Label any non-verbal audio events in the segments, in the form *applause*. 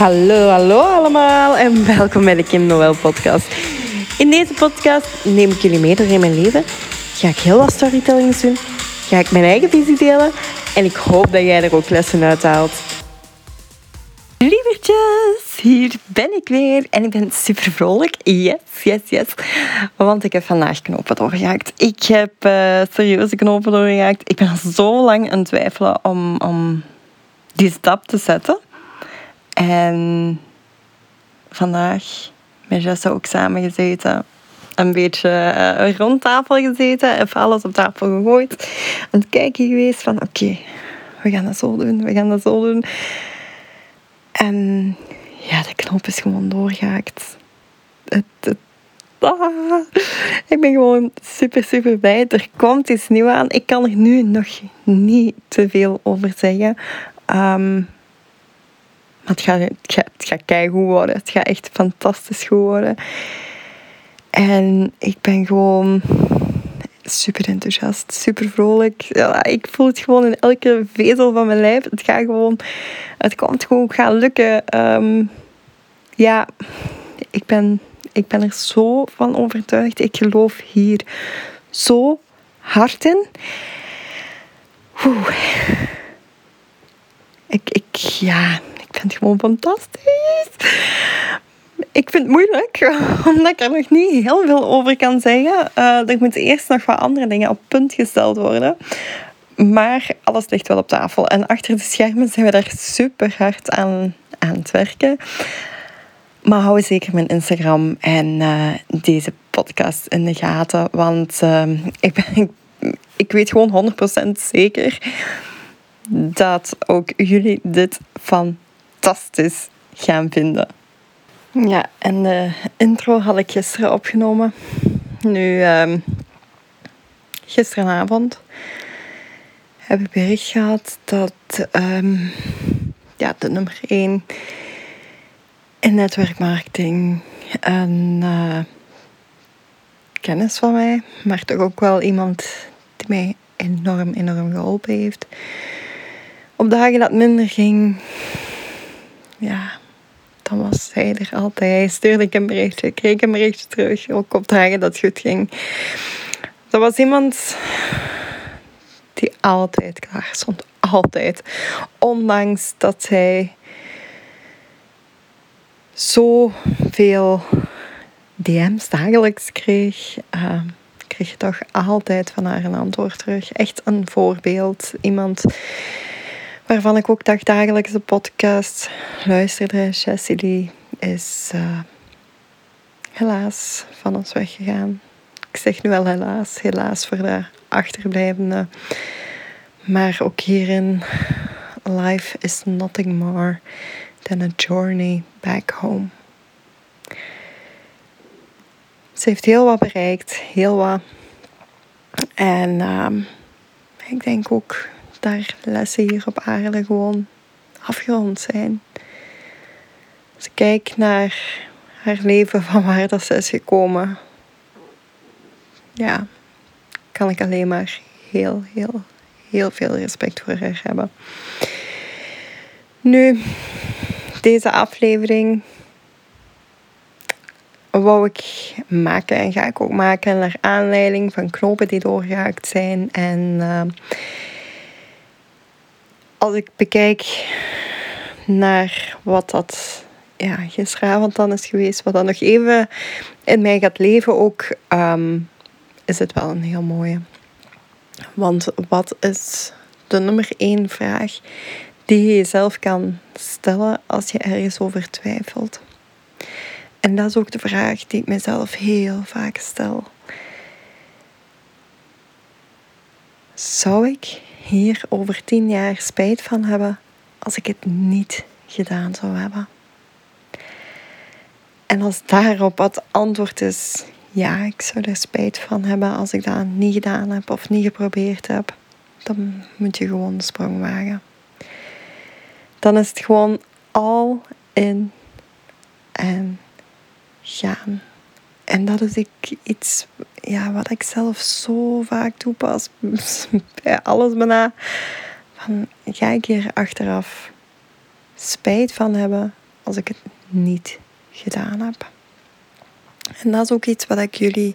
Hallo, hallo allemaal en *laughs* welkom bij de Kim Noël podcast. In deze podcast neem ik jullie mee door in mijn leven. Ga ik heel wat storytellings doen. Ga ik mijn eigen visie delen. En ik hoop dat jij er ook lessen uit haalt. Lievertjes, hier ben ik weer en ik ben super vrolijk. Yes, yes, yes. Want ik heb vandaag knopen doorgehaakt. Ik heb uh, serieuze knopen doorgehaakt. Ik ben al zo lang aan het twijfelen om, om die stap te zetten. En vandaag met Jesse ook samen gezeten. Een beetje uh, rond tafel gezeten. Even alles op tafel gegooid. Aan het kijken geweest van oké, we gaan dat zo doen. We gaan dat zo doen. En ja, de knop is gewoon doorgehaakt. Het, het, ah, ik ben gewoon super, super blij. Er komt iets nieuws aan. Ik kan er nu nog niet te veel over zeggen. Um, het gaat, het gaat, gaat keigoed worden. Het gaat echt fantastisch worden. En ik ben gewoon super enthousiast, super vrolijk. Ja, ik voel het gewoon in elke vezel van mijn lijf. Het gaat gewoon, het komt gewoon gaan lukken. Ehm, ja, ik ben, ik ben er zo van overtuigd. Ik geloof hier zo hard in. Oeh. Ik, ik, ja, ik vind het gewoon fantastisch. Ik vind het moeilijk, *laughs* omdat ik er nog niet heel veel over kan zeggen. Uh, er moeten eerst nog wat andere dingen op punt gesteld worden. Maar alles ligt wel op tafel. En achter de schermen zijn we daar super hard aan, aan het werken. Maar hou zeker mijn Instagram en uh, deze podcast in de gaten. Want uh, ik, ik, *laughs* ik weet gewoon 100% zeker dat ook jullie dit van fantastisch gaan vinden. Ja, en de intro had ik gisteren opgenomen. Nu, um, gisteravond heb ik bericht gehad dat um, ja, de nummer 1 in netwerkmarketing een uh, kennis van mij, maar toch ook wel iemand die mij enorm, enorm geholpen heeft. Op dagen dat minder ging, ja, dan was hij er altijd. Stuurde ik een berichtje, kreeg ik een berichtje terug. Ook op dagen dat het goed ging. Dat was iemand die altijd klaar stond. Altijd. Ondanks dat hij zoveel DM's dagelijks kreeg, uh, kreeg je toch altijd van haar een antwoord terug. Echt een voorbeeld. Iemand waarvan ik ook dagelijks de podcast luisterde. Jessie is uh, helaas van ons weggegaan. Ik zeg nu wel helaas, helaas voor de achterblijvenden. Maar ook hierin, life is nothing more than a journey back home. Ze heeft heel wat bereikt, heel wat. En uh, ik denk ook daar lessen hier op aarde gewoon afgerond zijn. Als ik kijk naar haar leven, van waar dat ze is gekomen, ja, kan ik alleen maar heel, heel, heel veel respect voor haar hebben. Nu, deze aflevering wou ik maken en ga ik ook maken naar aanleiding van knopen die doorgehaakt zijn en uh, als ik bekijk naar wat dat ja, gisteravond dan is geweest, wat dan nog even in mij gaat leven ook, ehm, is het wel een heel mooie. Want wat is de nummer één vraag die je jezelf kan stellen als je ergens over twijfelt? En dat is ook de vraag die ik mezelf heel vaak stel. Zou ik hier over tien jaar spijt van hebben als ik het niet gedaan zou hebben? En als daarop het antwoord is ja, ik zou er spijt van hebben als ik dat niet gedaan heb of niet geprobeerd heb, dan moet je gewoon de sprong wagen. Dan is het gewoon al in en gaan. En dat is ik iets ja, wat ik zelf zo vaak toepas. *laughs* Bij alles bijna. Van, ga ik hier achteraf spijt van hebben als ik het niet gedaan heb. En dat is ook iets wat ik jullie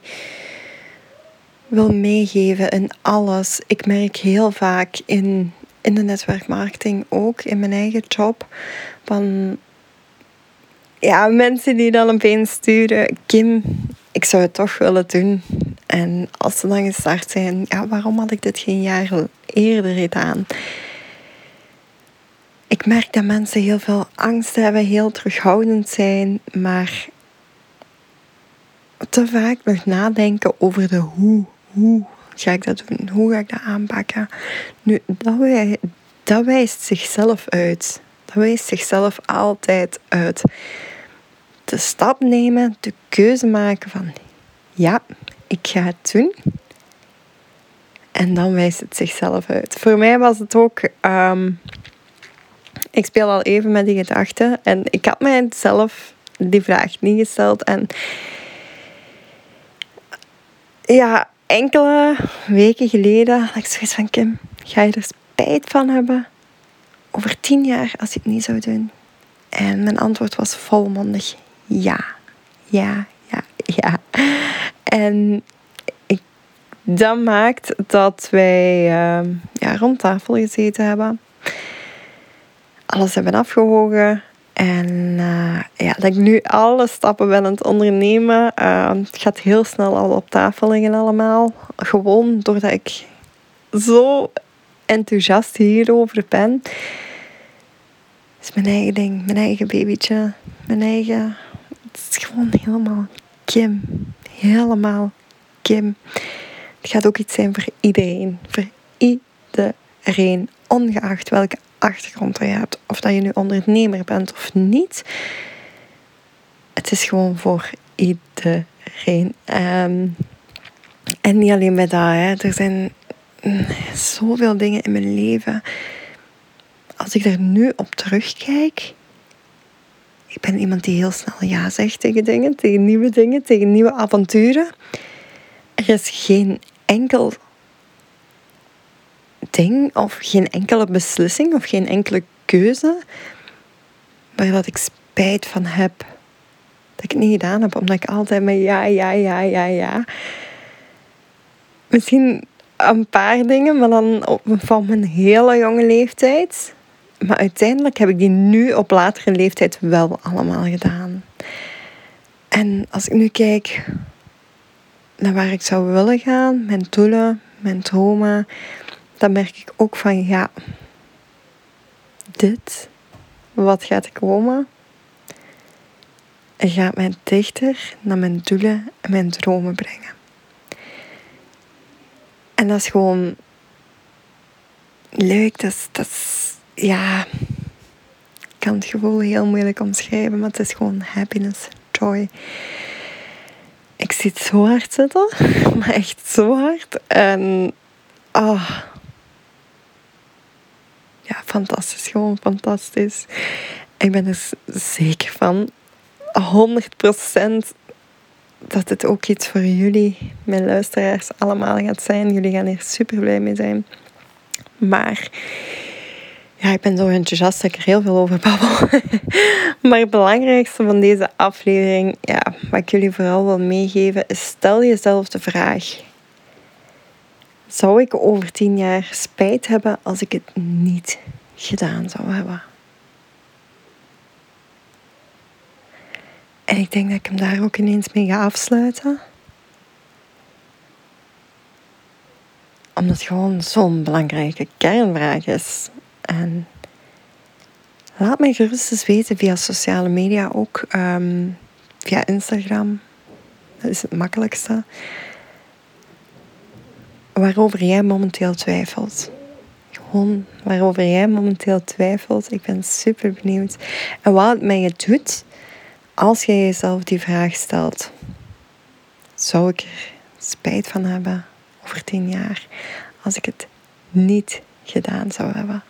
wil meegeven in alles. Ik merk heel vaak in, in de netwerkmarketing, ook in mijn eigen job, van ja, mensen die dan opeens sturen, Kim, ik zou het toch willen doen. En als ze dan gestart zijn, ja, waarom had ik dit geen jaar eerder gedaan? Ik merk dat mensen heel veel angst hebben, heel terughoudend zijn, maar te vaak nog nadenken over de hoe. Hoe ga ik dat doen? Hoe ga ik dat aanpakken? Nu, dat, wij, dat wijst zichzelf uit. Dat wijst zichzelf altijd uit. De stap nemen, de keuze maken van ja, ik ga het doen. En dan wijst het zichzelf uit. Voor mij was het ook. Ehm, ik speel al even met die gedachten. En ik had mij zelf die vraag niet gesteld. En ja, enkele weken geleden had ik zoiets van: Kim, ga je er spijt van hebben? Over tien jaar als ik het niet zou doen? En mijn antwoord was volmondig: ja, ja, ja, *laughs* ja. En ik, dat maakt dat wij uh, ja, rond tafel gezeten hebben. Alles hebben afgewogen. En uh, ja, dat ik nu alle stappen ben aan het ondernemen. Uh, het gaat heel snel al op tafel liggen allemaal. Gewoon doordat ik zo enthousiast hierover ben. Het is mijn eigen ding, mijn eigen babytje, mijn eigen... Het is gewoon helemaal Kim. Helemaal Kim. Het gaat ook iets zijn voor iedereen. Voor iedereen. Ongeacht welke achtergrond je hebt. Of dat je nu ondernemer bent of niet. Het is gewoon voor iedereen. Ehm, en niet alleen bij dat. Hè. Er zijn zoveel dingen in mijn leven. Als ik er nu op terugkijk. Ik ben iemand die heel snel ja zegt tegen dingen, tegen nieuwe dingen, tegen nieuwe avonturen. Er is geen enkel ding of geen enkele beslissing of geen enkele keuze waar ik spijt van heb. Dat ik het niet gedaan heb, omdat ik altijd met ja, ja, ja, ja, ja. Misschien een paar dingen, maar dan van mijn hele jonge leeftijd. Maar uiteindelijk heb ik die nu op latere leeftijd wel allemaal gedaan. En als ik nu kijk naar waar ik zou willen gaan, mijn doelen, mijn dromen, dan merk ik ook van ja, dit, wat gaat er komen, gaat mij dichter naar mijn doelen en mijn dromen brengen. En dat is gewoon leuk, dat is, dat is ja, ik kan het gevoel heel moeilijk omschrijven, maar het is gewoon happiness, joy. Ik zit zo hard zitten, *laughs* maar echt zo hard. En oh, ja, fantastisch. Gewoon fantastisch. Ik ben er zeker van, 100% dat het ook iets voor jullie, mijn luisteraars, allemaal gaat zijn. Jullie gaan hier super blij mee zijn. Maar ja, ik ben zo enthousiast dat ik er heel veel over babbel. *laughs* maar het belangrijkste van deze aflevering, ja, wat ik jullie vooral wil meegeven, is stel jezelf de vraag. Zou ik over tien jaar spijt hebben als ik het niet gedaan zou hebben? En ik denk dat ik hem daar ook ineens mee ga afsluiten. Omdat het gewoon zo'n belangrijke kernvraag is. En laat mij gerust eens weten via sociale media ook. Ehm, via Instagram. Dat is het makkelijkste. Waarover jij momenteel twijfelt. Gewoon waarover jij momenteel twijfelt. Ik ben super benieuwd. En wat het mij doet als jij jezelf die vraag stelt. Zou ik er spijt van hebben over tien jaar als ik het niet gedaan zou hebben?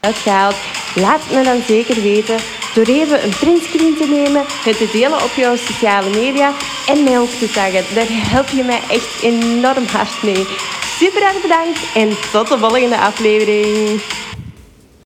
Uitgehaald? Laat het me dan zeker weten door even een printscreen te nemen, het te delen op jouw sociale media en mij ook te taggen. Daar help je mij echt enorm hard mee. Super erg bedankt en tot de volgende aflevering.